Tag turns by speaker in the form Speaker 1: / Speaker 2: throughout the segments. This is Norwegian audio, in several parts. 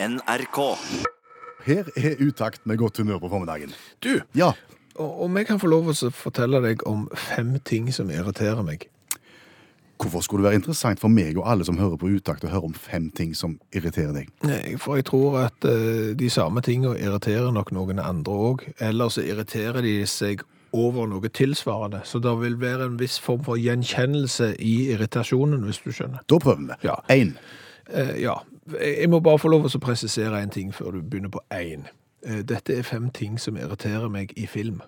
Speaker 1: NRK.
Speaker 2: Her er utakt med godt humør på formiddagen.
Speaker 3: Du,
Speaker 2: Ja,
Speaker 3: om jeg kan få lov å fortelle deg om fem ting som irriterer meg.
Speaker 2: hvorfor skulle det være interessant for meg og alle som hører på utakt, å høre om fem ting som irriterer deg?
Speaker 3: Nei, For jeg tror at eh, de samme tingene irriterer nok noen andre òg. Eller så irriterer de seg over noe tilsvarende. Så det vil være en viss form for gjenkjennelse i irritasjonen, hvis du skjønner.
Speaker 2: Da prøver vi.
Speaker 3: Ja.
Speaker 2: Én.
Speaker 3: Eh, ja. Jeg må bare få lov å presisere en ting før du begynner på én. Eh, dette er fem ting som irriterer meg i film.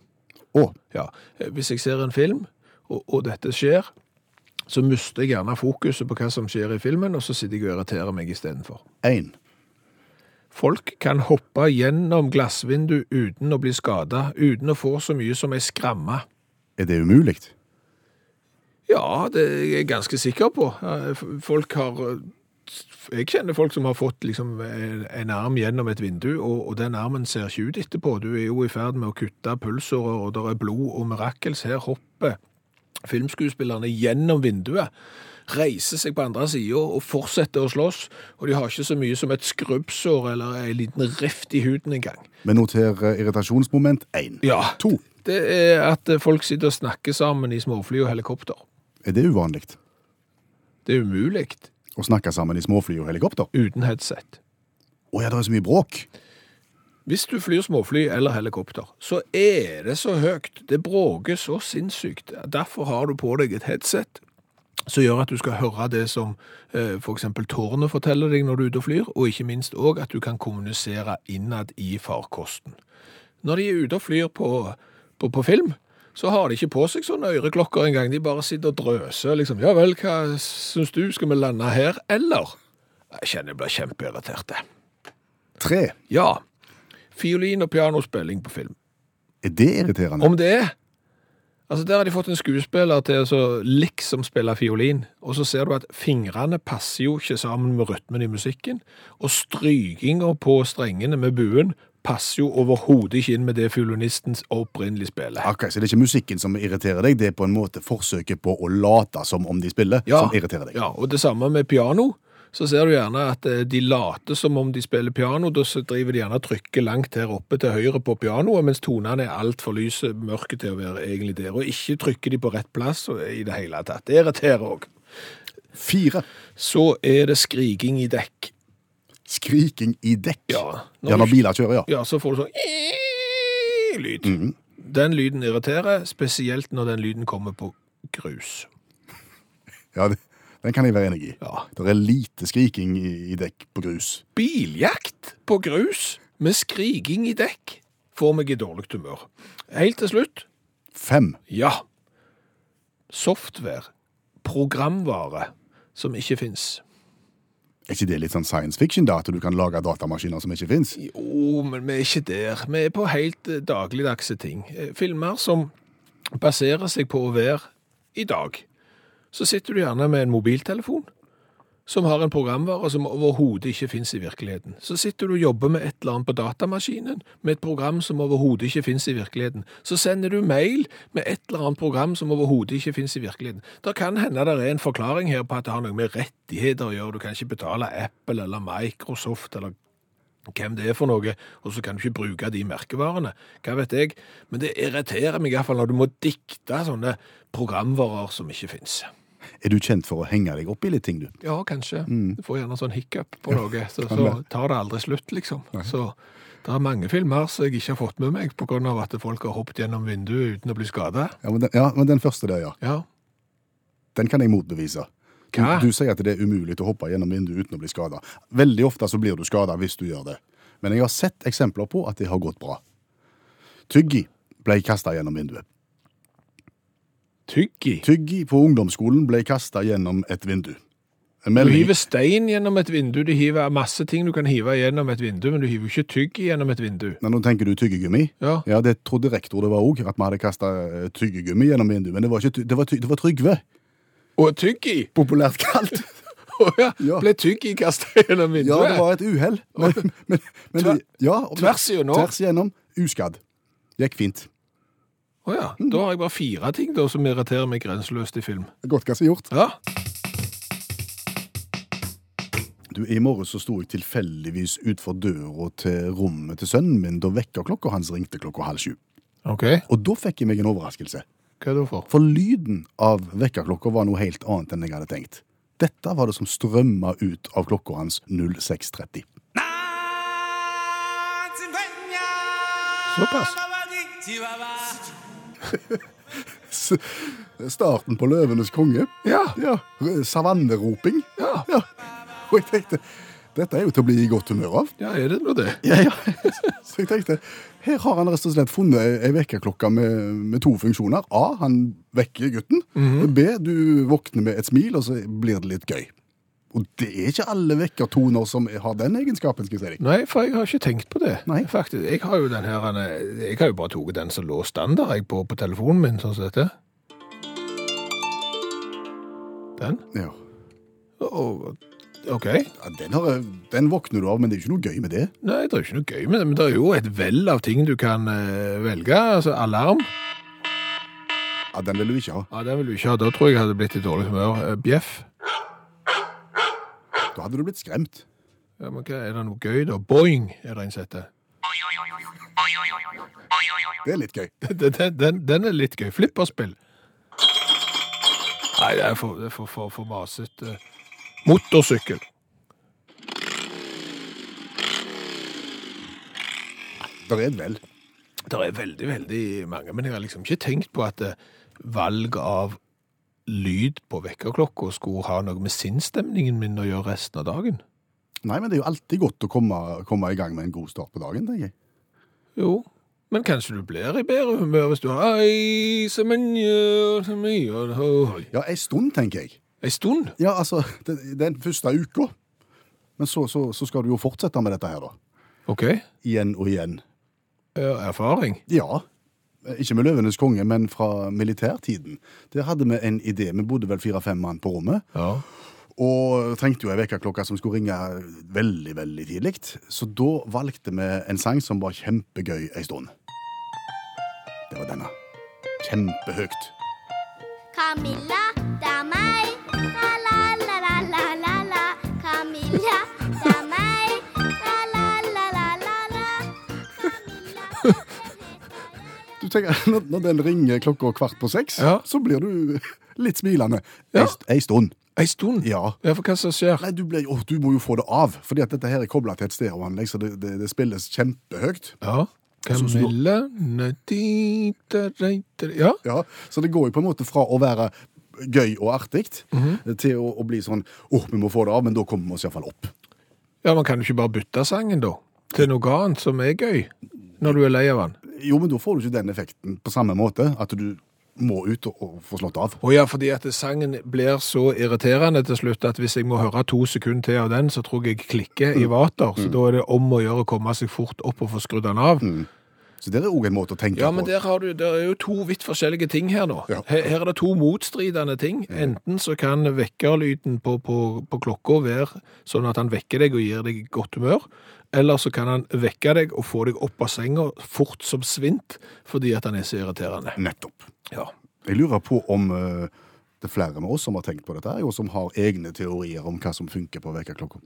Speaker 2: Å,
Speaker 3: Ja, eh, Hvis jeg ser en film, og, og dette skjer, så mister jeg gjerne fokuset på hva som skjer i filmen, og så sitter jeg og irriterer meg istedenfor.
Speaker 2: én.
Speaker 3: Folk kan hoppe gjennom glassvindu uten å bli skada, uten å få så mye som ei skramme.
Speaker 2: Er det umulig?
Speaker 3: Ja, det er jeg ganske sikker på. Eh, Folk har Jeg kjenner folk som har fått liksom en arm gjennom et vindu, og, og den armen ser ikke ut etterpå. Du er jo i ferd med å kutte pulsårer, og det er blod og mirakels. Her hopper filmskuespillerne gjennom vinduet, reiser seg på andre sida og fortsetter å slåss. Og de har ikke så mye som et skrubbsår eller en liten rift i huden engang.
Speaker 2: Men noter irritasjonsmoment én.
Speaker 3: Ja.
Speaker 2: To.
Speaker 3: Det er at eh, folk sitter og snakker sammen i småfly og helikopter.
Speaker 2: Er det uvanlig?
Speaker 3: Det er umulig
Speaker 2: Å snakke sammen i småfly og helikopter?
Speaker 3: uten headset.
Speaker 2: Å ja, det er så mye bråk.
Speaker 3: Hvis du flyr småfly eller helikopter, så er det så høyt, det bråker så sinnssykt. Derfor har du på deg et headset som gjør at du skal høre det som eh, for tårnet forteller deg når du er ute og flyr, og ikke minst også at du kan kommunisere innad i farkosten. Når de er ute og flyr på, på, på film, så har de ikke på seg sånne øreklokker engang. De bare sitter og drøser. liksom, Ja vel, hva syns du? Skal vi lande her, eller? Jeg kjenner jeg blir kjempeirritert.
Speaker 2: Tre.
Speaker 3: Ja. Fiolin- og pianospilling på film.
Speaker 2: Er det irriterende?
Speaker 3: Om det er Altså, Der har de fått en skuespiller til å liksom spille fiolin, og så ser du at fingrene passer jo ikke sammen med rytmen i musikken, og strykinga på strengene med buen passer jo overhodet ikke inn med det fiolinisten opprinnelig spiller.
Speaker 2: Ok, Så det er ikke musikken som irriterer deg, det er på en måte forsøket på å late som om de spiller, som irriterer deg?
Speaker 3: Ja, og det samme med piano. Så ser du gjerne at eh, de later som om de spiller piano, da driver de gjerne og trykker langt her oppe til høyre på pianoet, mens tonene er altfor lyse, mørke til å være egentlig der, og ikke trykker de på rett plass i det hele tatt. Det irriterer òg.
Speaker 2: Fire.
Speaker 3: Så er det skriking i dekk.
Speaker 2: Skriking i dekk.
Speaker 3: Ja,
Speaker 2: Ja, når biler kjører, ja.
Speaker 3: ja så får du sånn lyd. Den lyden irriterer, spesielt når den lyden kommer på grus.
Speaker 2: Ja, det, Den kan jeg være enig i.
Speaker 3: Ja.
Speaker 2: Det er lite skriking i, i dekk på grus.
Speaker 3: Biljakt på grus med skriking i dekk får meg i dårlig humør. Helt til slutt,
Speaker 2: Fem.
Speaker 3: ja, software, programvare som ikke finnes.
Speaker 2: Er ikke det litt sånn science fiction, da? At du kan lage datamaskiner som ikke fins?
Speaker 3: Jo, men vi er ikke der. Vi er på helt eh, dagligdagse ting. Eh, Filmer som baserer seg på å være i dag. Så sitter du gjerne med en mobiltelefon som har en programvare som overhodet ikke finnes i virkeligheten. Så sitter du og jobber med et eller annet på datamaskinen, med et program som overhodet ikke finnes i virkeligheten. Så sender du mail med et eller annet program som overhodet ikke finnes i virkeligheten. Det kan hende det er en forklaring her på at det har noe med rettigheter å gjøre. Du kan ikke betale Apple eller Microsoft eller hvem det er for noe, og så kan du ikke bruke de merkevarene. Hva vet jeg? Men det irriterer meg i hvert fall når du må dikte sånne programvarer som ikke finnes.
Speaker 2: Er du kjent for å henge deg opp i litt ting, du?
Speaker 3: Ja, kanskje. Du får gjerne sånn hiccup på noe, så, så tar det aldri slutt, liksom. Så det er mange filmer som jeg ikke har fått med meg av at folk har hoppet gjennom vinduet uten å bli skada.
Speaker 2: Ja, ja, men den første der, ja.
Speaker 3: Ja.
Speaker 2: Den kan jeg motbevise. Du, du sier at det er umulig å hoppe gjennom vinduet uten å bli skada. Veldig ofte så blir du skada hvis du gjør det. Men jeg har sett eksempler på at det har gått bra. Tyggi ble kasta gjennom vinduet.
Speaker 3: Tyggi.
Speaker 2: Tyggi på ungdomsskolen ble kasta gjennom et vindu. Melding.
Speaker 3: Du hiver stein gjennom et vindu, du hiver masse ting du kan hive gjennom et vindu, men du hiver ikke tygg gjennom et vindu.
Speaker 2: Nei, Nå tenker du tyggegummi?
Speaker 3: Ja.
Speaker 2: Ja, det trodde rektor det var òg, at vi hadde kasta tyggegummi gjennom vinduet. Men det var, ikke, det var, det var Trygve,
Speaker 3: Og tyggi!
Speaker 2: populært kalt.
Speaker 3: Å ja.
Speaker 2: Ja.
Speaker 3: Ble tyggi kasta gjennom
Speaker 2: Ja, det var et uhell. Men, men, men,
Speaker 3: Tver-
Speaker 2: ja,
Speaker 3: tvers igjennom?
Speaker 2: Tvers igjennom. Uskadd. Gikk fint.
Speaker 3: Å ja. Da har jeg bare fire ting da som irriterer meg grenseløst i film.
Speaker 2: Godt hva som er gjort.
Speaker 3: Ja.
Speaker 2: Du, I morgen så sto jeg tilfeldigvis utfor døra til rommet til sønnen min da vekkerklokka hans ringte klokka halv sju.
Speaker 3: OK.
Speaker 2: Og da fikk jeg meg en overraskelse.
Speaker 3: Hva er det for?
Speaker 2: For lyden av vekkerklokka var noe helt annet enn jeg hadde tenkt. Dette var det som strømma ut av klokka hans 06.30.
Speaker 3: Såpass.
Speaker 2: Starten på Løvenes konge.
Speaker 3: Ja.
Speaker 2: Ja, Savanneroping.
Speaker 3: Ja.
Speaker 2: Ja. Og jeg tenkte, dette er jo til å bli i godt humør av.
Speaker 3: Ja, er det nå det?
Speaker 2: Ja, ja. Så jeg tenkte, her har han rett og slett funnet ei vekkerklokke med, med to funksjoner. A, han vekker gutten. B, du våkner med et smil, og så blir det litt gøy. Og det er ikke alle vekkertoner som har den egenskapen, skal jeg si deg.
Speaker 3: Nei, for jeg har ikke tenkt på det.
Speaker 2: Nei.
Speaker 3: Faktisk, jeg har jo den her, jeg har jo bare tatt den som lå standard jeg, på, på telefonen min, sånn som dette. Den?
Speaker 2: Ja.
Speaker 3: Og, ok.
Speaker 2: Ja, Den, har, den våkner du av, men det er ikke noe gøy med det.
Speaker 3: Nei, det er ikke noe gøy med det, men det er jo et vell av ting du kan eh, velge. Altså, alarm.
Speaker 2: Ja, Den vil du ikke ha.
Speaker 3: Ja, den vil du ikke ha. Da tror jeg jeg hadde blitt i dårlig humør. Eh, Bjeff.
Speaker 2: Da hadde du blitt skremt.
Speaker 3: Ja, men hva, er det noe gøy da? Boing, er det en som heter.
Speaker 2: Det er litt gøy.
Speaker 3: Den, den, den, er litt gøy. Flipperspill. Nei, det er for, det er for, for, for masete. Motorsykkel.
Speaker 2: Det er et vel.
Speaker 3: Det er veldig, veldig mange, men jeg har liksom ikke tenkt på at eh, valg av lyd på vekkerklokka skulle ha noe med sinnsstemningen min å gjøre resten av dagen.
Speaker 2: Nei, men det er jo alltid godt å komme, komme i gang med en god start på dagen, tenker jeg.
Speaker 3: Jo, men kanskje du blir i bedre humør hvis du har Ei, så en så mye.
Speaker 2: Ja, ei stund, tenker jeg.
Speaker 3: Ei stund.
Speaker 2: Ja, altså, det, den første uka. Men så, så, så skal du jo fortsette med dette her, da.
Speaker 3: OK.
Speaker 2: Igjen og igjen.
Speaker 3: Ja, Erfaring.
Speaker 2: Ja. Ikke med Løvenes konge, men fra militærtiden. Der hadde vi en idé. Vi bodde vel fire-fem mann på rommet.
Speaker 3: Ja.
Speaker 2: Og trengte jo ei vekkerklokke som skulle ringe veldig, veldig tidlig. Så da valgte vi en sang som var kjempegøy ei stund. Det var denne. Kjempehøyt.
Speaker 1: Camilla, det
Speaker 2: tenker, når, når den ringer klokka kvart på seks,
Speaker 3: Ja.
Speaker 2: så blir du litt smilende.
Speaker 3: Ja.
Speaker 2: Ei, st- ei stund.
Speaker 3: Ei stund?
Speaker 2: Ja.
Speaker 3: Ja, for hva som skjer?
Speaker 2: Nei, du, ble, åh, du må jo få det av, fordi at dette her er kobla til et stereoanlegg, så det, det, det spilles kjempehøyt.
Speaker 3: Ja.
Speaker 2: Så
Speaker 3: Camilla. Ja.
Speaker 2: Ja, Så det går jo på en måte fra å være gøy og artig
Speaker 3: Mhm.
Speaker 2: til å, å bli sånn åh, vi må få det av, men da kommer vi oss iallfall opp.
Speaker 3: ja, man kan jo ikke bare bytte sangen, da. Til noe annet som er gøy. Når du er lei av den.
Speaker 2: Jo, men da får du ikke den effekten på samme måte, at du må ut og, og få slått av.
Speaker 3: Å ja, fordi at sangen blir så irriterende til slutt at hvis jeg må høre to sekunder til av den, så tror jeg jeg klikker i vater. Så da er det om å gjøre å komme seg fort opp og få skrudd den av.
Speaker 2: Så det er òg en måte å tenke på.
Speaker 3: Ja, men
Speaker 2: på.
Speaker 3: der har du, der, er jo to vidt forskjellige ting her nå.
Speaker 2: Ja.
Speaker 3: Her, her er det to motstridende ting. Enten så kan vekkerlyden på, på, på klokka være sånn at han vekker deg og gir deg godt humør, eller så kan han vekke deg og få deg opp av senga fort som svint, fordi at han er så irriterende.
Speaker 2: Nettopp.
Speaker 3: Ja.
Speaker 2: Jeg lurer på om eh, det er flere med oss som har tenkt på dette, og som har egne teorier om hva som funker på vekkerklokka.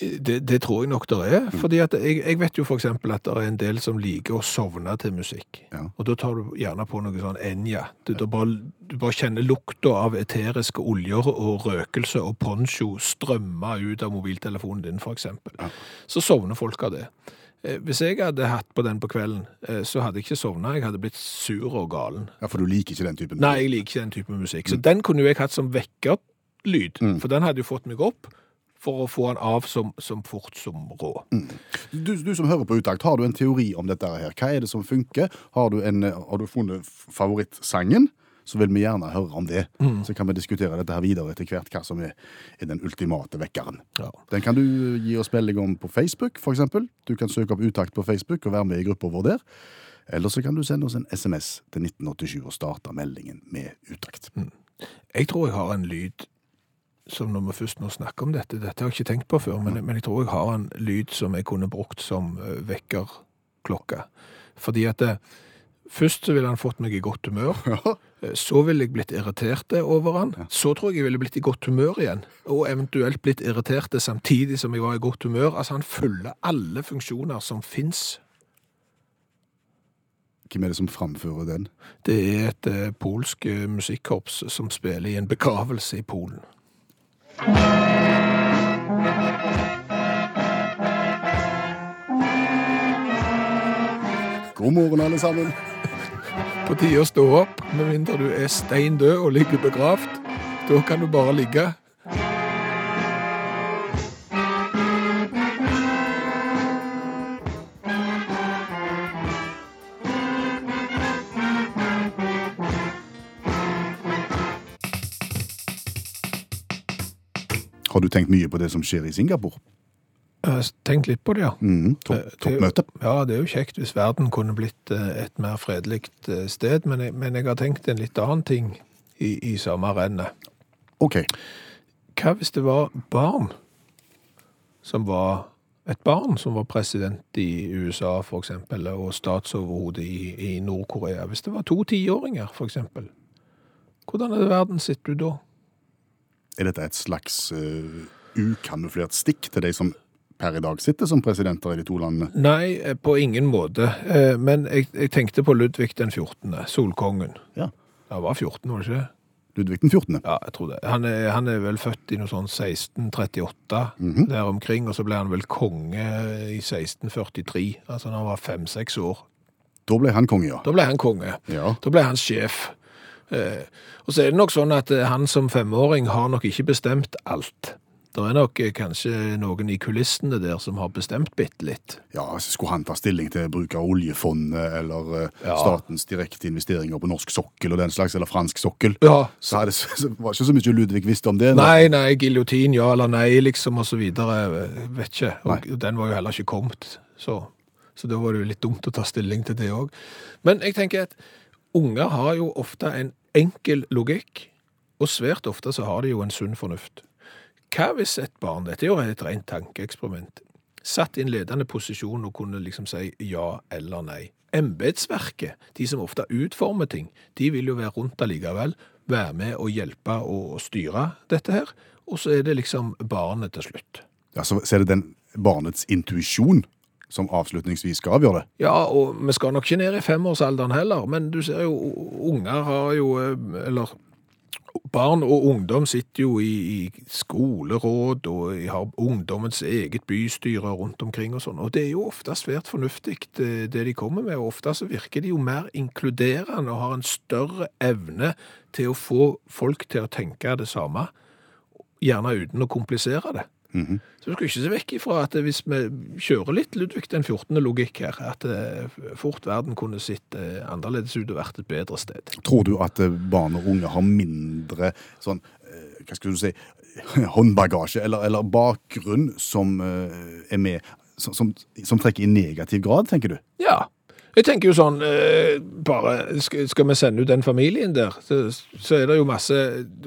Speaker 3: Det, det tror jeg nok det er, fordi at jeg, jeg vet jo eksempel at det er en del som liker å sovne til musikk.
Speaker 2: Ja.
Speaker 3: Og da tar du gjerne på noe sånn Enja. Du, da bare, du bare kjenner lukta av eteriske oljer og røkelse og poncho strømme ut av mobiltelefonen din, eksempel.
Speaker 2: Ja.
Speaker 3: Så sovner folk av det. Eh, Hvis jeg hadde hatt på den på kvelden, eh, så hadde jeg ikke sovna. Jeg hadde blitt sur og galen.
Speaker 2: Ja, For du liker ikke den typen? musikk?
Speaker 3: Nei, jeg liker ikke den typen musikk. Så den kunne jo jeg hatt som vekkerlyd,
Speaker 2: Mm.
Speaker 3: for den hadde jo fått meg opp for å få den av som, som fort som rå.
Speaker 2: Du, du som hører på Utakt, har du en teori om dette her? Hva er det som funker? Har du, en, eh, har du funnet favorittsangen? Så vil vi gjerne høre om det. Så kan vi diskutere dette her videre etter hvert, hva som er, er den ultimate vekkeren.
Speaker 3: Ja.
Speaker 2: Den kan du gi oss melding om på Facebook, eksempel. Du kan søke opp Utakt på Facebook og være med i gruppa vår der. Eller så kan du sende oss en SMS til 1987 og starte meldingen med Utakt.
Speaker 3: Jeg tror jeg har en lyd som når vi først nå snakker om dette, dette har jeg ikke tenkt på før, men, men jeg tror jeg har en lyd som jeg kunne brukt som eh, vekkerklokke. Fordi at det, først så ville han fått meg i godt humør.
Speaker 2: Ja.
Speaker 3: Eh, Så ville jeg blitt irritert over han. Så tror jeg jeg ville blitt i godt humør igjen, og eventuelt blitt irritert samtidig som jeg var i godt humør. Altså, han følger alle funksjoner som fins.
Speaker 2: Hvem er det som framfører den?
Speaker 3: Det er et uh, polsk uh, musikkorps som spiller i en begravelse i Polen.
Speaker 2: God morgen, alle sammen.
Speaker 3: På tide å stå opp, med mindre du er stein død og ligger begravd. Da kan du bare ligge.
Speaker 2: Har du tenkt mye på det som skjer i Singapore?
Speaker 3: Jeg har tenkt litt på det, ja.
Speaker 2: Topp,
Speaker 3: Eh, det er jo- Ja, det er jo kjekt hvis verden kunne blitt eh, et mer fredelig eh, sted, men jeg, men jeg har tenkt en litt annen ting i, i samme rennet.
Speaker 2: Ok,
Speaker 3: Hva hvis det var barn som var et barn som var president i USA, eksempel, og statsoverhode i, i Nord-Korea? Hvis det var to tiåringer, eksempel. Hvordan hadde verden sett ut da?
Speaker 2: Er dette et slags uh, ukamuflert stikk til de som per i dag sitter som presidenter i de to landene?
Speaker 3: Nei, eh, på ingen måte. Eh, Men jeg, jeg tenkte på Ludvig den 14., solkongen.
Speaker 2: Ja.
Speaker 3: Han var 14, var det ikke det?
Speaker 2: Ludvig den 14.
Speaker 3: Ja, jeg tror det. Han er, han er vel født i noe sånn 1638 der omkring, og så ble han vel konge i 1643, altså når han var fem-seks år.
Speaker 2: Da ble han konge, ja.
Speaker 3: Da ble han konge.
Speaker 2: Ja,
Speaker 3: Da ble han sjef. Eh, og så er det nok sånn at eh, han som femåring har nok ikke bestemt alt. Det er nok eh, kanskje noen i kulissene der som har bestemt bitte litt.
Speaker 2: ja så skulle han ta stilling til bruk av oljefondet eller
Speaker 3: Ja.
Speaker 2: statens direkte investeringer på norsk sokkel og den slags, eller fransk sokkel.
Speaker 3: Ja,
Speaker 2: Så, det, så var det ikke så mye Ludvig visste om det. da.
Speaker 3: Nei, nei, giljotin, ja eller nei, liksom, og så videre. Vet ikke. Og
Speaker 2: Nei.
Speaker 3: den var jo heller ikke kommet. Så, så da var det jo litt dumt å ta stilling til det òg. Men jeg tenker at unger har jo ofte en enkel logikk, og svært ofte så har de jo en sunn fornuft. Hva hvis et barn, dette er jo et rent tankeeksperiment, satt i en ledende posisjon og kunne liksom si ja eller nei? Embetsverket, de som ofte utformer ting, de vil jo være rundt allikevel, være med og hjelpe og styre dette her, og så er det liksom barnet til slutt.
Speaker 2: Ja, så, er det den barnets intuisjon som avslutningsvis skal avgjøre det.
Speaker 3: Ja, og vi skal nok ikke ned i femårsalderen heller, men du ser jo, unger har jo, eh, eller barn og ungdom sitter jo i, i skoleråd, og har ungdommens eget bystyre rundt omkring og sånn, og det er jo ofte svært fornuftig det, det de kommer med, og ofte så virker de jo mer inkluderende og har en større evne til å få folk til å tenke det samme, gjerne uten å komplisere det. Så du skal ikke se vekk ifra at hvis vi kjører litt Ludvig den 14. logikk her, at eh, fort verden kunne sett eh, annerledes ut og vært et bedre sted.
Speaker 2: Tror du at eh, barn og unge har mindre sånn, hva skal du si, håndbagasje eller, eller bakgrunn som er med, som, som, som trekker i negativ grad, tenker du?
Speaker 3: Ja. Jeg tenker jo sånn, eh, bare skal, vi sende ut den familien der, så, så er det jo masse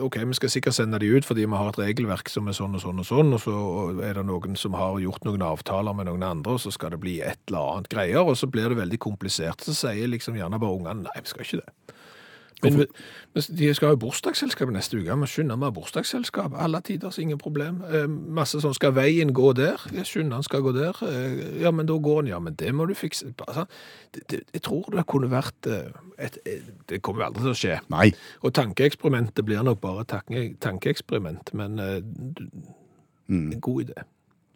Speaker 3: OK, vi skal sikkert sende de ut fordi vi har et regelverk som er sånn og sånn og sånn, og så er det noen som har gjort noen avtaler med noen andre, og så skal det bli et eller annet greier, og så blir det veldig komplisert. Så sier liksom gjerne bare ungene nei, vi skal ikke det. Men de skal ha bursdagsselskap neste uke. Vi skynder med bursdagsselskap. Alle tiders, ingen problem. Eh, masse sånn, skal veien gå der? Skynder han skal gå der. Eh, ja, men da går han. Ja, men det må du fikse. Sånn. Det, det, jeg tror det kunne vært eh, et, et Det kommer jo aldri til å skje.
Speaker 2: Nei.
Speaker 3: Og tankeeksperimentet blir nok bare tanke, tankeeksperiment, men du- en god idé.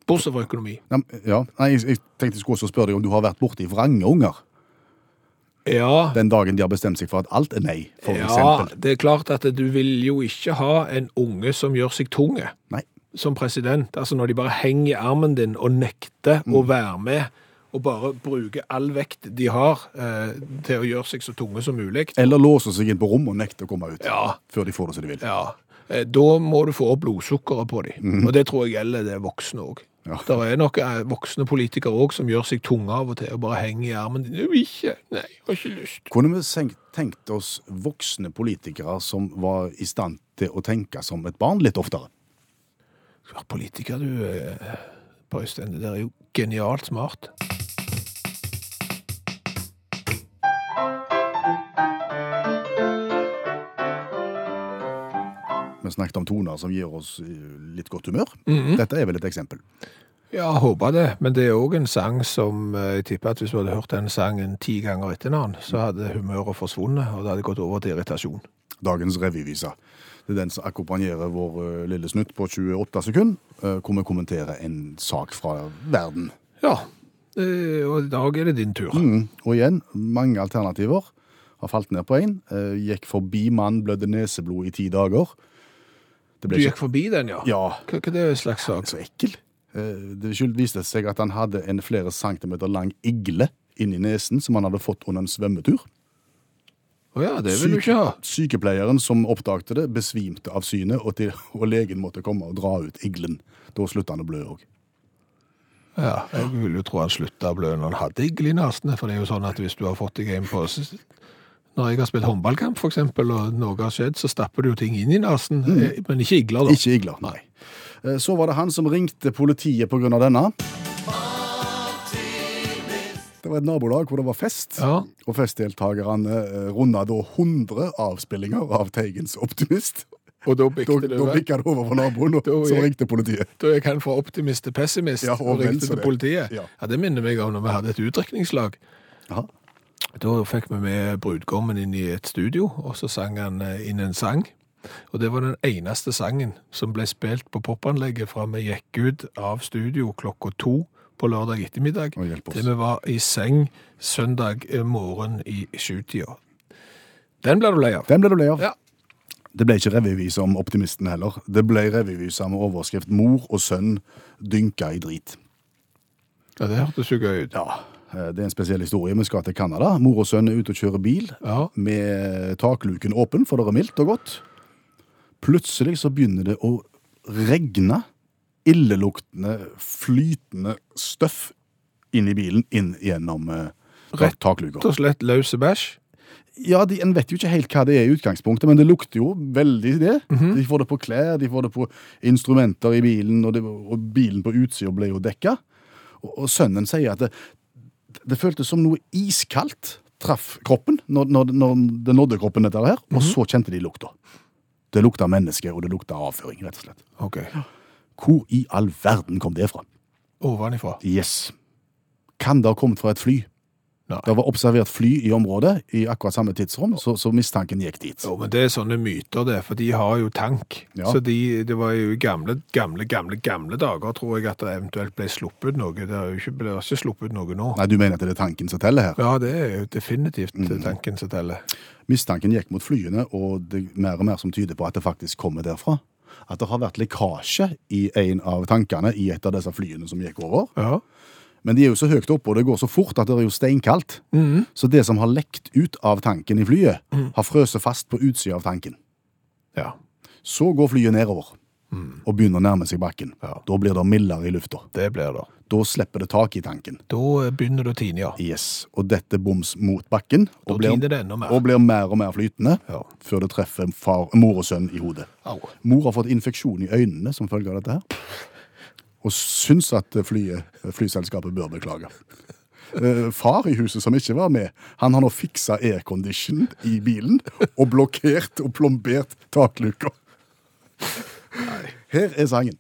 Speaker 3: Bortsett fra økonomi.
Speaker 2: Ja, ja. Nei, jeg, jeg tenkte jeg skulle også spørre deg om du har vært borti vrange unger
Speaker 3: Ja,
Speaker 2: den dagen de har bestemt seg for at alt er nei, for
Speaker 3: ja,
Speaker 2: eksempel.
Speaker 3: det er klart at du vil jo ikke ha en unge som gjør seg tunge.
Speaker 2: Nei.
Speaker 3: som president, altså når de bare henger i armen din og nekter å være med, og bare bruker all vekt de har eh, til å gjøre seg så tunge som mulig.
Speaker 2: Eller låser seg inn på rommet og nekter å komme ut
Speaker 3: Ja.
Speaker 2: før de får det som de vil.
Speaker 3: Ja, da må du få opp blodsukkeret på dem. Og det tror jeg gjelder det voksne òg.
Speaker 2: Ja.
Speaker 3: Det er nok eh, voksne politikere òg som gjør seg tunge av og til og bare henger i armen Du, ikke. Nei, jeg har ikke lyst.
Speaker 2: Kunne vi tenkt oss voksne politikere som var i stand til å tenke som et barn litt oftere?
Speaker 3: Ja, politiker, du, eh, Per Øystein. Det der er jo genialt smart.
Speaker 2: Vi snakket om toner som gir oss eh, litt godt humør.
Speaker 3: Mhm.
Speaker 2: Dette er vel et eksempel.
Speaker 3: Ja, håper det. Men det er òg en sang som eh, jeg tipper at hvis du hadde hørt den sangen ti ganger etter hverandre, så hadde humøret forsvunnet, og det hadde gått over til irritasjon.
Speaker 2: Dagens revyvise. Det er den som akkompagnerer vår eh, lille snutt på 28 sekunder, hvor vi kommenterer en sak fra verden.
Speaker 3: Ja, og i dag er det din tur.
Speaker 2: Mm. Og igjen, mange alternativer. Har falt ned på én. Gikk forbi mann, blødde neseblod i ti dager. Det
Speaker 3: Du
Speaker 2: gikk
Speaker 3: gikk forbi den, ja?
Speaker 2: Ja,
Speaker 3: Hva, hva er det slags sak?
Speaker 2: så ekkel. Eh, Det viste seg at han hadde en flere centimeter lang igle inni nesen som han hadde fått under en svømmetur.
Speaker 3: Å ja, det vil du ikke ha.
Speaker 2: Sykepleieren som oppdagte det, besvimte av synet, og, til, og legen måtte komme og dra ut iglen. Da slutta han å blø òg.
Speaker 3: Ja, jeg vil jo tro han slutta å blø når han hadde igle i nesen. for det er jo sånn at hvis du har fått deg en på Når jeg har spilt håndballkamp, eksempel, og noe har skjedd, så stapper du jo ting inn i nesen, mm. men ikke igler, da.
Speaker 2: Ikke igler, nei. Eh, Så var det han som ringte politiet pga. denne. Det var et nabolag hvor det var fest,
Speaker 3: Ja.
Speaker 2: og festdeltakerne eh, runda da 100 avspillinger av Teigens Optimist.
Speaker 3: Og da bikket det
Speaker 2: bikka det over for naboen, og så ringte politiet.
Speaker 3: Da gikk han fra optimist til pessimist
Speaker 2: Ja, og
Speaker 3: og ringte til
Speaker 2: det.
Speaker 3: politiet.
Speaker 2: Ja.
Speaker 3: Ja, Det minner meg om når vi hadde et utdrikningslag. Da fikk vi med brudgommen inn i et studio, og så sang han eh, inn en sang. Og det var den eneste sangen som ble spilt på popanlegget fra vi gikk ut av studio klokka to på lørdag ettermiddag, til vi var i seng søndag eh, morgen i sjutida. Den ble du lei av.
Speaker 2: Den ble du lei av.
Speaker 3: Ja.
Speaker 2: Det ble ikke revyvise om optimisten heller. Det ble revyvise med overskrift 'Mor og sønn dynka i drit'.
Speaker 3: ja, det hørtes jo gøy ut.
Speaker 2: Ja, Det er en spesiell historie. Vi skal til Canada. Mor og sønn er ute og kjører bil
Speaker 3: Ja.
Speaker 2: med takluken åpen, for det er mildt og godt. Plutselig så begynner det å regne illeluktende, flytende støff inn i bilen, inn gjennom eh,
Speaker 3: Rett
Speaker 2: takluka.
Speaker 3: Rett og slett løse bæsj.
Speaker 2: Ja, de, En vet jo ikke helt hva det er i utgangspunktet, men det lukter jo veldig det. De får det på klær, de får det på instrumenter i bilen, og, det, og bilen på utsida ble jo dekka. Og, og sønnen sier at det, det føltes som noe iskaldt traff kroppen når, når, når det nådde kroppen, dette her, og så kjente de lukta. Det lukta menneske, og det lukta avføring, rett og slett.
Speaker 3: Ok.
Speaker 2: Hvor i all verden kom det fra?
Speaker 3: Ovenifra.
Speaker 2: Yes. Kan det ha kommet fra et fly?
Speaker 3: Nei.
Speaker 2: Det var observert fly i området i akkurat samme tidsrom, så, så mistanken gikk dit.
Speaker 3: Jo, men det er sånne myter det, for de har jo tank.
Speaker 2: Ja.
Speaker 3: Så de, det var jo gamle, gamle, gamle, gamle dager, tror jeg, at det eventuelt ble sluppet noe. Det har jo ikke, det har ikke sluppet noe nå.
Speaker 2: Nei, du mener at det er tanken som teller her?
Speaker 3: Ja, det er jo definitivt tanken som teller.
Speaker 2: Mistanken gikk mot flyene, og det er mer og mer som tyder på at det faktisk kommer derfra. At det har vært lekkasje i en av tankene i et av disse flyene som gikk over.
Speaker 3: Ja.
Speaker 2: Men de er jo så høyt oppe, og det går så fort at det er jo steinkaldt. Så det som har lekt ut av tanken i flyet, har frøset fast på utsida av tanken.
Speaker 3: ja.
Speaker 2: Så går flyet nedover og begynner å nærme seg bakken.
Speaker 3: Ja.
Speaker 2: Da blir det mildere i lufta.
Speaker 3: Det blir det.
Speaker 2: Da slipper det tak i tanken.
Speaker 3: Da begynner det å tine, ja.
Speaker 2: Yes, Og dette boms mot bakken.
Speaker 3: Da
Speaker 2: og blir,
Speaker 3: det enda mer.
Speaker 2: og blir mer og mer flytende
Speaker 3: Ja.
Speaker 2: før det treffer far, mor og sønn i hodet.
Speaker 3: Au.
Speaker 2: Mor har fått infeksjon i øynene som følge av dette her. Og syns at flyet, flyselskapet bør beklage. Eh, Far i huset som ikke var med, han har nå fiksa aircondition i bilen og blokkert og plombert takluka. Her er sangen.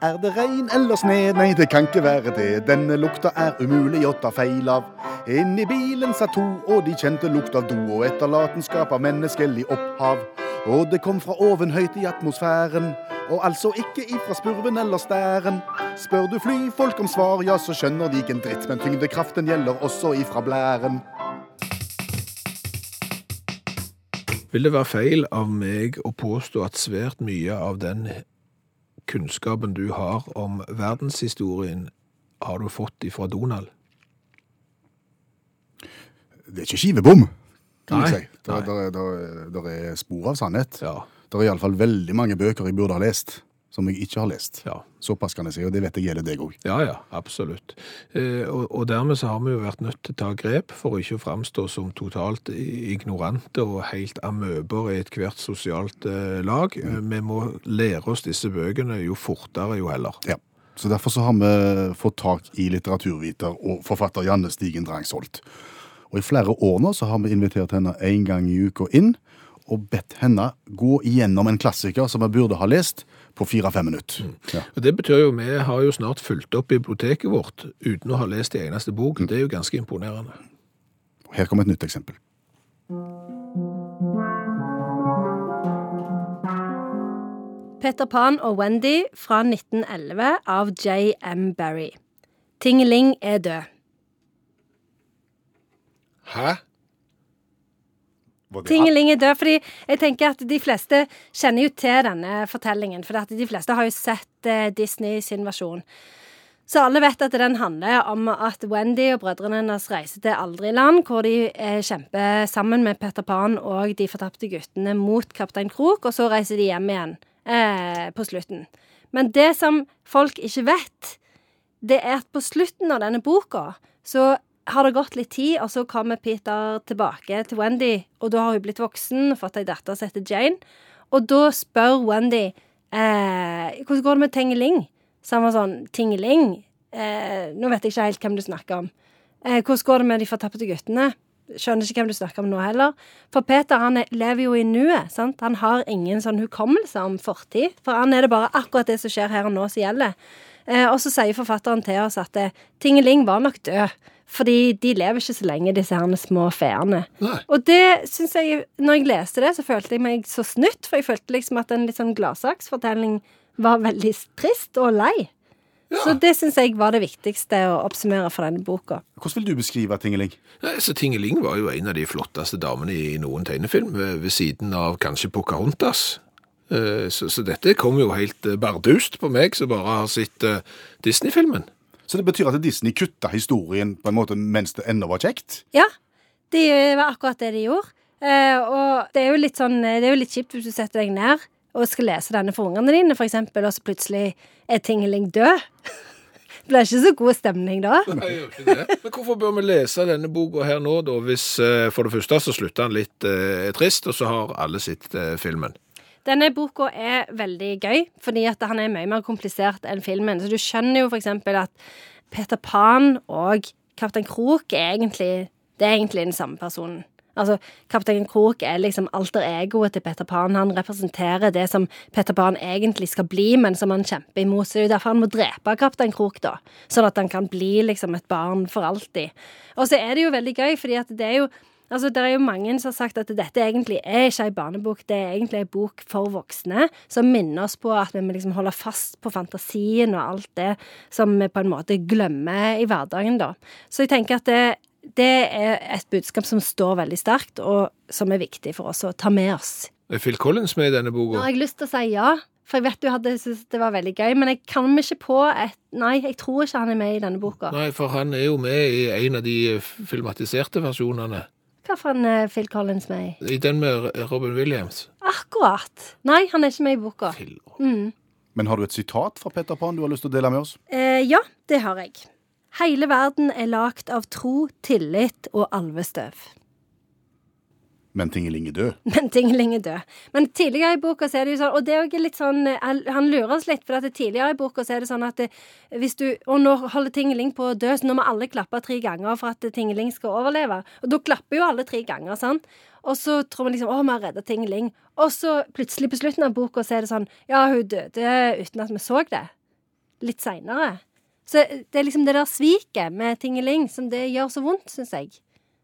Speaker 2: Er det regn eller sne? Nei, det kan ikke være det. Denne lukta er umulig å ta feil av. Inni bilen satt to, og de kjente lukt av do og etterlatenskap av menneskelig opphav. Og det kom fra oven høyt i atmosfæren, og altså ikke ifra spurven eller stæren. Spør du flyfolk om svar, ja, så skjønner de ikke en dritt, men tyngdekraften gjelder også ifra blæren.
Speaker 3: Vil det være feil av meg å påstå at svært mye av den kunnskapen du har om verdenshistorien, har du fått ifra Donald?
Speaker 2: Det er ikke skivebom, kan
Speaker 3: Nei,
Speaker 2: jeg si. Der, der, der, der er spor av sannhet.
Speaker 3: Ja.
Speaker 2: Det er iallfall veldig mange bøker jeg burde ha lest, som jeg ikke har lest.
Speaker 3: Ja.
Speaker 2: Såpass kan jeg si, og det vet jeg gjelder deg òg.
Speaker 3: Ja, ja, absolutt. Eh, og, og dermed så har vi jo vært nødt til å ta grep for å ikke framstå som totalt ignorante og helt amøber i ethvert sosialt eh, lag. Eh, vi må lære oss disse bøkene jo fortere, jo heller.
Speaker 2: Ja. Så derfor så har vi fått tak i litteraturviter og forfatter Janne Stigen Drangsholt. Og i flere år nå så har vi invitert henne en gang i uka inn, og bedt henne gå igjennom en klassiker som vi burde ha lest på fire-fem minutter. Ja.
Speaker 3: Det betyr jo vi har jo snart fulgt opp biblioteket vårt uten å ha lest en eneste bok. Det er jo ganske imponerende.
Speaker 2: Her kommer et nytt eksempel.
Speaker 4: Peter Pan og Wendy fra 1911 av J.M. Barry. Tingeling er død.
Speaker 3: Hæ?
Speaker 4: Tingeling er død, fordi jeg tenker at de fleste kjenner jo til denne fortellingen. For de fleste har jo sett eh, Disney sin versjon. Så alle vet at den handler om at Wendy og brødrene hennes reiser til Aldriland, hvor de eh, kjemper sammen med Peter Pan og de fortapte guttene mot Kaptein Krok, og så reiser de hjem igjen eh, på slutten. Men det som folk ikke vet, det er at på slutten av denne boka så har det gått litt tid, og så kommer Peter tilbake til Wendy, og da har hun blitt voksen fått ei datter som heter Jane. Og da spør Wendy eh, hvordan går det med Tingeling. Så han var sånn Tingeling? Eh, nå vet jeg ikke helt hvem du snakker om. Eh, hvordan går det med de fortapte guttene? Skjønner ikke hvem du snakker om nå heller. For Peter han er, lever jo i nuet. sant? Han har ingen sånn hukommelse om fortid. For han er det bare akkurat det som skjer her og nå, som gjelder. Eh, og så sier forfatteren til oss at eh, Tingeling var nok død. Fordi de lever ikke så lenge, disse her små feene. Og det synes jeg, når jeg leste det, så følte jeg meg så snytt. For jeg følte liksom at en litt sånn gladsaksfortelling var veldig trist og lei. Så det syns jeg var det viktigste å oppsummere for denne boka.
Speaker 2: Hvordan vil du beskrive Tingeling?
Speaker 3: Ja, så Tingeling var jo en av de flotteste damene i noen tegnefilm, ved siden av kanskje Pocahontas. Eh, Så, så dette kom jo helt eh, bardust på meg, som bare har sett eh, Disney-filmen.
Speaker 2: Så det betyr at Disney kutta historien på en måte mens det ennå var kjekt?
Speaker 4: Ja, det var akkurat det de gjorde. Eh, og det er jo litt sånn Det er jo litt kjipt hvis du setter deg ned og skal lese denne for ungene dine, for eksempel, og så plutselig er Tingeling død. Det blir ikke så god stemning da.
Speaker 3: Nei, gjør ikke det. Men hvorfor bør vi lese denne boka her nå, da, hvis for det første så slutter han litt eh, trist, og så har alle sett eh, filmen?
Speaker 4: Denne boka er veldig gøy, fordi at han er mye mer komplisert enn filmen. Så du skjønner jo eksempel at Peter Pan og Kaptein Krok er egentlig, det er egentlig den samme personen. Altså, Kaptein Krok er liksom alter egoet til Peter Pan. Han representerer det som Peter Pan egentlig skal bli, men som han kjemper imot. Så det er jo derfor han må drepe Kaptein Krok, da. Sånn at han kan bli liksom et barn for alltid. Og så er det jo veldig gøy, fordi at det er jo Altså, Det er jo mange som har sagt at dette egentlig er ikke ei barnebok, det er egentlig ei bok for voksne, som minner oss på at vi må liksom holde fast på fantasien og alt det som vi på en måte glemmer i hverdagen, da. Så jeg tenker at det, det er et budskap som står veldig sterkt, og som er viktig for oss å ta med oss.
Speaker 3: Er Phil Collins med i denne
Speaker 4: Nå
Speaker 3: boka?
Speaker 4: har jeg lyst til å si ja, for jeg vet du hadde syntes det var veldig gøy, men jeg kan meg ikke på et Nei, jeg tror ikke han er med i denne boka.
Speaker 3: Nei, for han er jo med i en av de filmatiserte versjonene.
Speaker 4: Hva for en eh, Phil Collins med i?
Speaker 3: I den med Robin Williams.
Speaker 4: Akkurat! Nei, han er ikke med i boka.
Speaker 3: Phil.
Speaker 2: Men har du et sitat fra Peter Pan du har lyst til å dele med oss?
Speaker 4: Eh, ja, det har jeg. Hele verden er lagt av tro, tillit og alvestøv.
Speaker 2: Men Tingeling er død.
Speaker 4: Men Tingeling er død. Men tidligere i boka så er det jo sånn Og det er jo litt sånn eh, Han lurer oss litt, for at tidligere i boka så er det sånn at det, hvis du Og nå holder Tingeling på å dø, så nå må alle klappe tre ganger for at Tingeling skal overleve. Og da klapper jo alle tre ganger, sant? Og så tror vi liksom Å, vi har redda Tingeling. Og så plutselig på slutten av boka så er det sånn Ja, hun døde uten at vi så det. Litt seinere. Så det er liksom det der sviket med Tingeling som det gjør så vondt, syns jeg.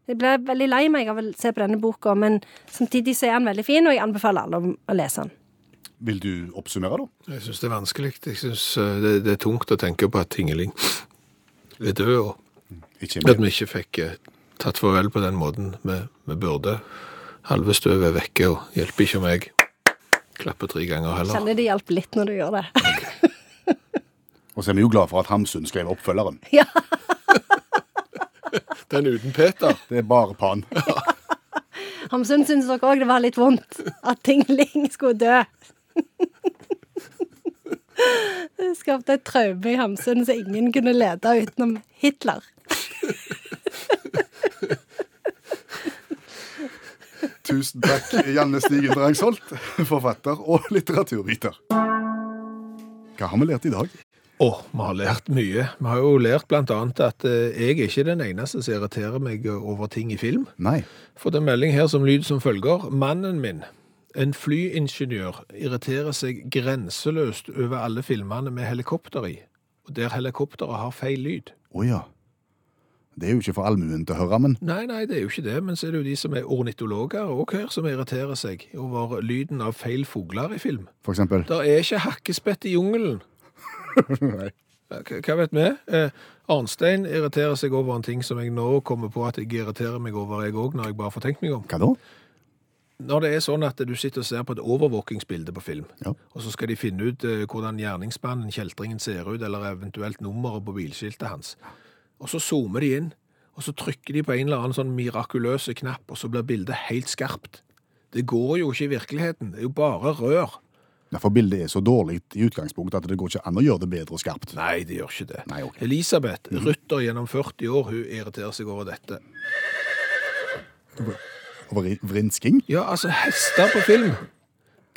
Speaker 4: Jeg ble veldig lei meg av å se på denne boka, men samtidig så er den veldig fin, og jeg anbefaler alle å lese den.
Speaker 2: Vil du oppsummere, da?
Speaker 3: Jeg syns det er vanskelig. Jeg syns det, det er tungt å tenke på at Tingeling er død, og at vi ikke fikk eh, tatt farvel på den måten vi, vi burde. Halve støvet er vekke, og hjelper ikke meg. Klapper tre ganger heller.
Speaker 4: Kjenner det hjelper litt når du gjør det.
Speaker 2: Og så er vi jo glad for at Hamsun skrev oppfølgeren.
Speaker 4: ja.
Speaker 3: Den uten Peter.
Speaker 2: Det er bare Pan.
Speaker 4: Hamsun syns dere òg det var litt vondt at Tingling skulle dø. Det skapte et traume i Hamsun så ingen kunne lede utenom Hitler.
Speaker 2: Tusen takk, Janne Stigen Drangsholt, forfatter og litteraturviter. Hva har vi lært i dag?
Speaker 3: Å, vi har lært mye. Vi har jo lært blant annet at eh, jeg er ikke den eneste som irriterer meg over ting i film.
Speaker 2: Nei.
Speaker 3: Fått en melding her som lyd som følger. Mannen min, en flyingeniør, irriterer seg grenseløst over alle filmene med helikopter i, og der helikopteret har feil lyd.
Speaker 2: Å ja. Det er jo ikke for allmuen til å høre, men
Speaker 3: Nei, nei, det er jo ikke det, men så er det jo de som er ornitologer og her som irriterer seg over lyden av feil fugler i film.
Speaker 2: for eksempel
Speaker 3: Det er ikke hakkespett i jungelen.
Speaker 2: Nei.
Speaker 3: Hva vet vi? Eh, Arnstein irriterer seg over en ting som jeg nå kommer på at jeg irriterer meg over, jeg òg, når jeg bare får tenkt meg om.
Speaker 2: Hva da?
Speaker 3: Når det er sånn at du sitter og ser på et overvåkingsbilde på film,
Speaker 2: Ja.
Speaker 3: og så skal de finne ut eh, hvordan gjerningsmannen, kjeltringen, ser ut, eller eventuelt nummeret på bilskiltet hans, og så zoomer de inn, og så trykker de på en eller annen sånn mirakuløse knapp, og så blir bildet helt skarpt. Det går jo ikke i virkeligheten, det er jo bare rør.
Speaker 2: Ja, For bildet er så dårlig i utgangspunktet at det går ikke an å gjøre det bedre skarpt.
Speaker 3: Nei, det gjør ikke det.
Speaker 2: Nei, ok.
Speaker 3: Elisabeth, rytter gjennom 40 år, hun irriterer seg over dette.
Speaker 2: Over vrinsking?
Speaker 3: Ja, altså, hester på film,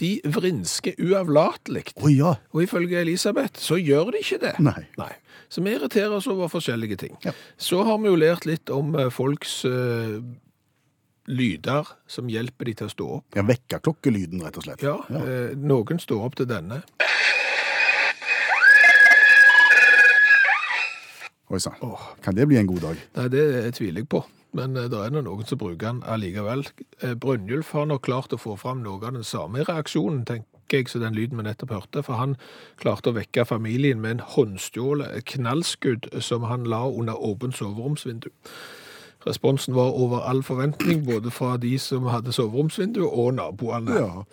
Speaker 3: de vrinsker uavlatelig.
Speaker 2: Å ja.
Speaker 3: Og ifølge Elisabeth så gjør de ikke det.
Speaker 2: Nei.
Speaker 3: Så vi irriterer oss over forskjellige ting.
Speaker 2: Ja.
Speaker 3: Så har vi jo lært litt om eh, folks eh, lyder som hjelper de til å stå opp.
Speaker 2: Ja, Vekkerklokkelyden, rett og slett.
Speaker 3: Ja, eh, noen står opp til denne.
Speaker 2: Oi sann. Kan det bli en god dag?
Speaker 3: Nei, det tviler jeg på. Men eh, det er noen som bruker den allikevel. Eh, Brynjulf har nok klart å få fram noe av den samme reaksjonen, tenker jeg, som den lyden vi nettopp hørte. For han klarte å vekke familien med en håndstjålet knallskudd som han la under åpent soveromsvindu. Responsen var over all forventning, både fra de som hadde soveromsvindu og naboene.
Speaker 2: Ja.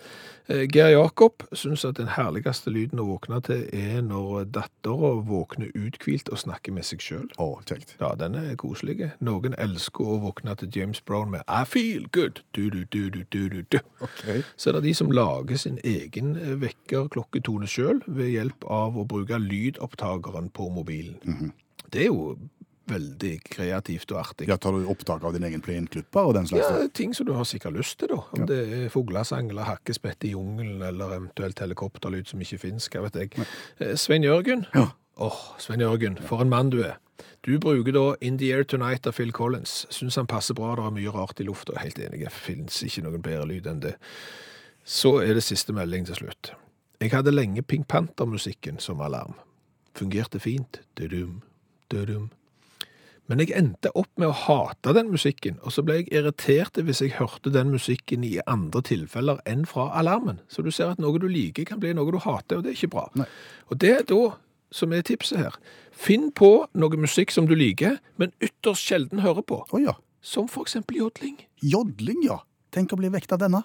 Speaker 3: Eh, Geir Jakob syns at den herligste lyden å våkne til er når dattera våkner uthvilt og snakker med seg sjøl.
Speaker 2: Å, kjekt.
Speaker 3: Ja, den er koselig. Noen elsker å våkne til James Brown med I feel good. Du, du, du, du, du, du, Okay.
Speaker 2: Ok.
Speaker 3: Så er det de som lager sin egen eh, vekkerklokketone sjøl ved hjelp av å bruke lydopptakeren på mobilen. Det er jo veldig kreativt og artig.
Speaker 2: Ja, Tar du opptak av din egen plenklipper og den slags?
Speaker 3: Ja, ting som du har sikkert lyst til, da. Om det er fuglesang eller hakkespett i jungelen, eller eventuelt helikopterlyd som ikke fins, hva vet jeg. Nei. Svein Jørgen.
Speaker 2: Ja.
Speaker 3: Åh, Svein Jørgen, for en mann du er. Du bruker da In the Air Tonight av Phil Collins. Syns han passer bra, det er mye rart i lufta. Helt enig, det fins ikke noen bedre lyd enn det. Så er det siste melding til slutt. Jeg hadde lenge Pink Panther-musikken som alarm. Fungerte fint. Dudum, dudum. Men jeg endte opp med å hate den musikken, og så ble jeg irritert hvis jeg hørte den musikken i andre tilfeller enn fra alarmen. Så du ser at noe du liker kan bli noe du hater, og det er ikke bra.
Speaker 2: Nei.
Speaker 3: Og det er da som er tipset her. Finn på noe musikk som du liker, men ytterst sjelden hører på.
Speaker 2: Oh, ja.
Speaker 3: Som for eksempel jodling.
Speaker 2: Jodling, ja. Tenk å bli vekt av denne.